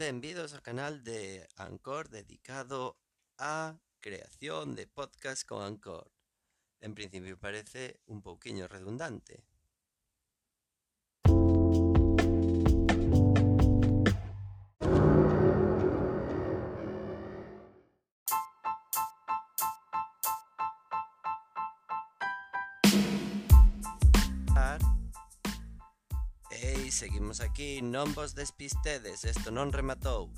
benvidos ao canal de Anchor dedicado á creación de podcast con Anchor. En principio parece un pouquiño redundante. Seguimos aquí, non vos despistedes, isto non rematou.